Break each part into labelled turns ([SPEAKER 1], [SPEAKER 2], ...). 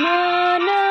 [SPEAKER 1] mana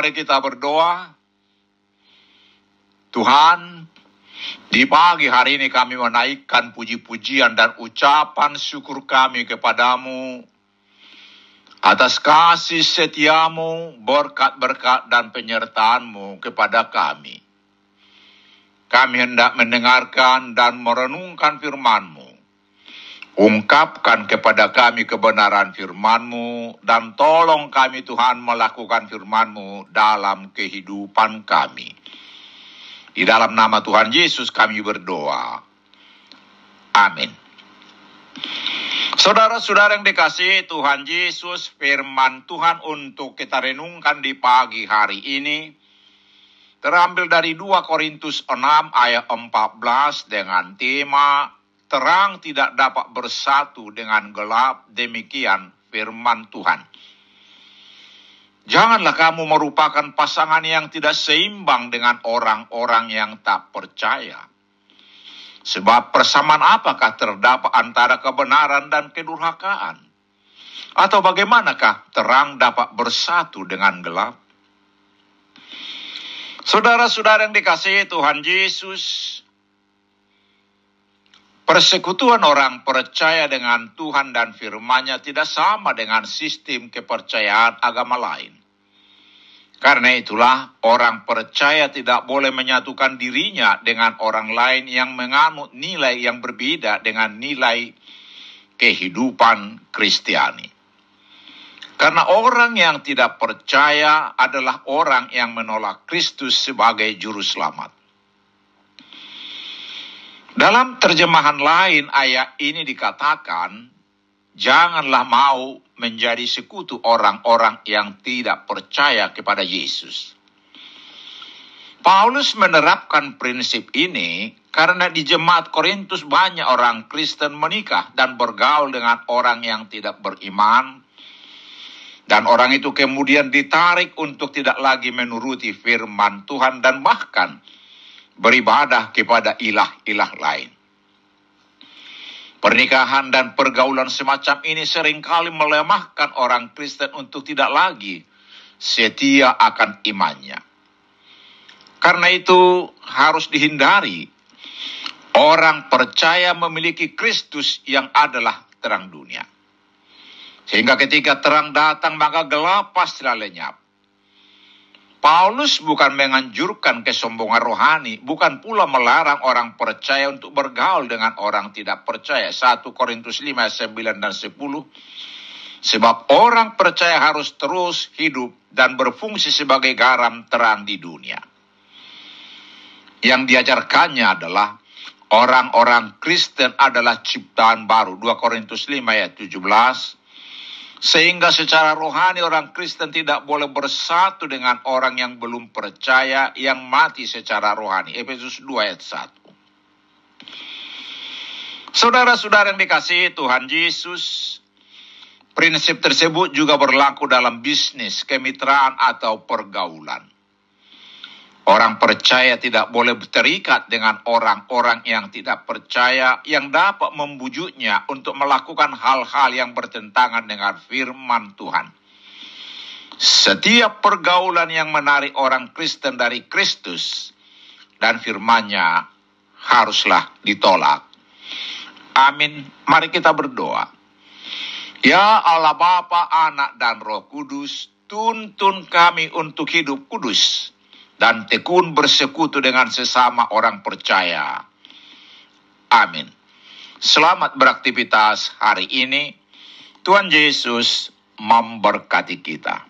[SPEAKER 1] Mari kita berdoa. Tuhan, di pagi hari ini kami menaikkan puji-pujian dan ucapan syukur kami kepadamu atas kasih setiamu, berkat-berkat dan penyertaanmu kepada kami. Kami hendak mendengarkan dan merenungkan firmanmu. Ungkapkan kepada kami kebenaran firman-Mu dan tolong kami Tuhan melakukan firman-Mu dalam kehidupan kami. Di dalam nama Tuhan Yesus kami berdoa. Amin. Saudara-saudara yang dikasih Tuhan Yesus, firman Tuhan untuk kita renungkan di pagi hari ini terambil dari 2 Korintus 6 ayat 14 dengan tema terang tidak dapat bersatu dengan gelap, demikian firman Tuhan. Janganlah kamu merupakan pasangan yang tidak seimbang dengan orang-orang yang tak percaya. Sebab persamaan apakah terdapat antara kebenaran dan kedurhakaan? Atau bagaimanakah terang dapat bersatu dengan gelap? Saudara-saudara yang dikasihi Tuhan Yesus, persekutuan orang percaya dengan Tuhan dan firman-Nya tidak sama dengan sistem kepercayaan agama lain. Karena itulah orang percaya tidak boleh menyatukan dirinya dengan orang lain yang menganut nilai yang berbeda dengan nilai kehidupan Kristiani. Karena orang yang tidak percaya adalah orang yang menolak Kristus sebagai juru selamat. Dalam terjemahan lain ayat ini dikatakan, janganlah mau menjadi sekutu orang-orang yang tidak percaya kepada Yesus. Paulus menerapkan prinsip ini karena di jemaat Korintus banyak orang Kristen menikah dan bergaul dengan orang yang tidak beriman dan orang itu kemudian ditarik untuk tidak lagi menuruti firman Tuhan dan bahkan beribadah kepada ilah-ilah lain. Pernikahan dan pergaulan semacam ini sering kali melemahkan orang Kristen untuk tidak lagi setia akan imannya. Karena itu harus dihindari. Orang percaya memiliki Kristus yang adalah terang dunia. Sehingga ketika terang datang maka gelap pastilah lenyap. Paulus bukan menganjurkan kesombongan rohani, bukan pula melarang orang percaya untuk bergaul dengan orang tidak percaya. 1 Korintus 5, 9 dan 10. Sebab orang percaya harus terus hidup dan berfungsi sebagai garam terang di dunia. Yang diajarkannya adalah orang-orang Kristen adalah ciptaan baru. 2 Korintus 5 ayat 17 sehingga secara rohani orang Kristen tidak boleh bersatu dengan orang yang belum percaya yang mati secara rohani. Efesus 2 ayat 1. Saudara-saudara yang dikasihi Tuhan Yesus, prinsip tersebut juga berlaku dalam bisnis, kemitraan atau pergaulan. Orang percaya tidak boleh terikat dengan orang-orang yang tidak percaya yang dapat membujuknya untuk melakukan hal-hal yang bertentangan dengan firman Tuhan. Setiap pergaulan yang menarik orang Kristen dari Kristus dan firman-Nya haruslah ditolak. Amin. Mari kita berdoa. Ya Allah Bapa, Anak dan Roh Kudus, tuntun kami untuk hidup kudus dan tekun bersekutu dengan sesama orang percaya. Amin. Selamat beraktivitas hari ini. Tuhan Yesus memberkati kita.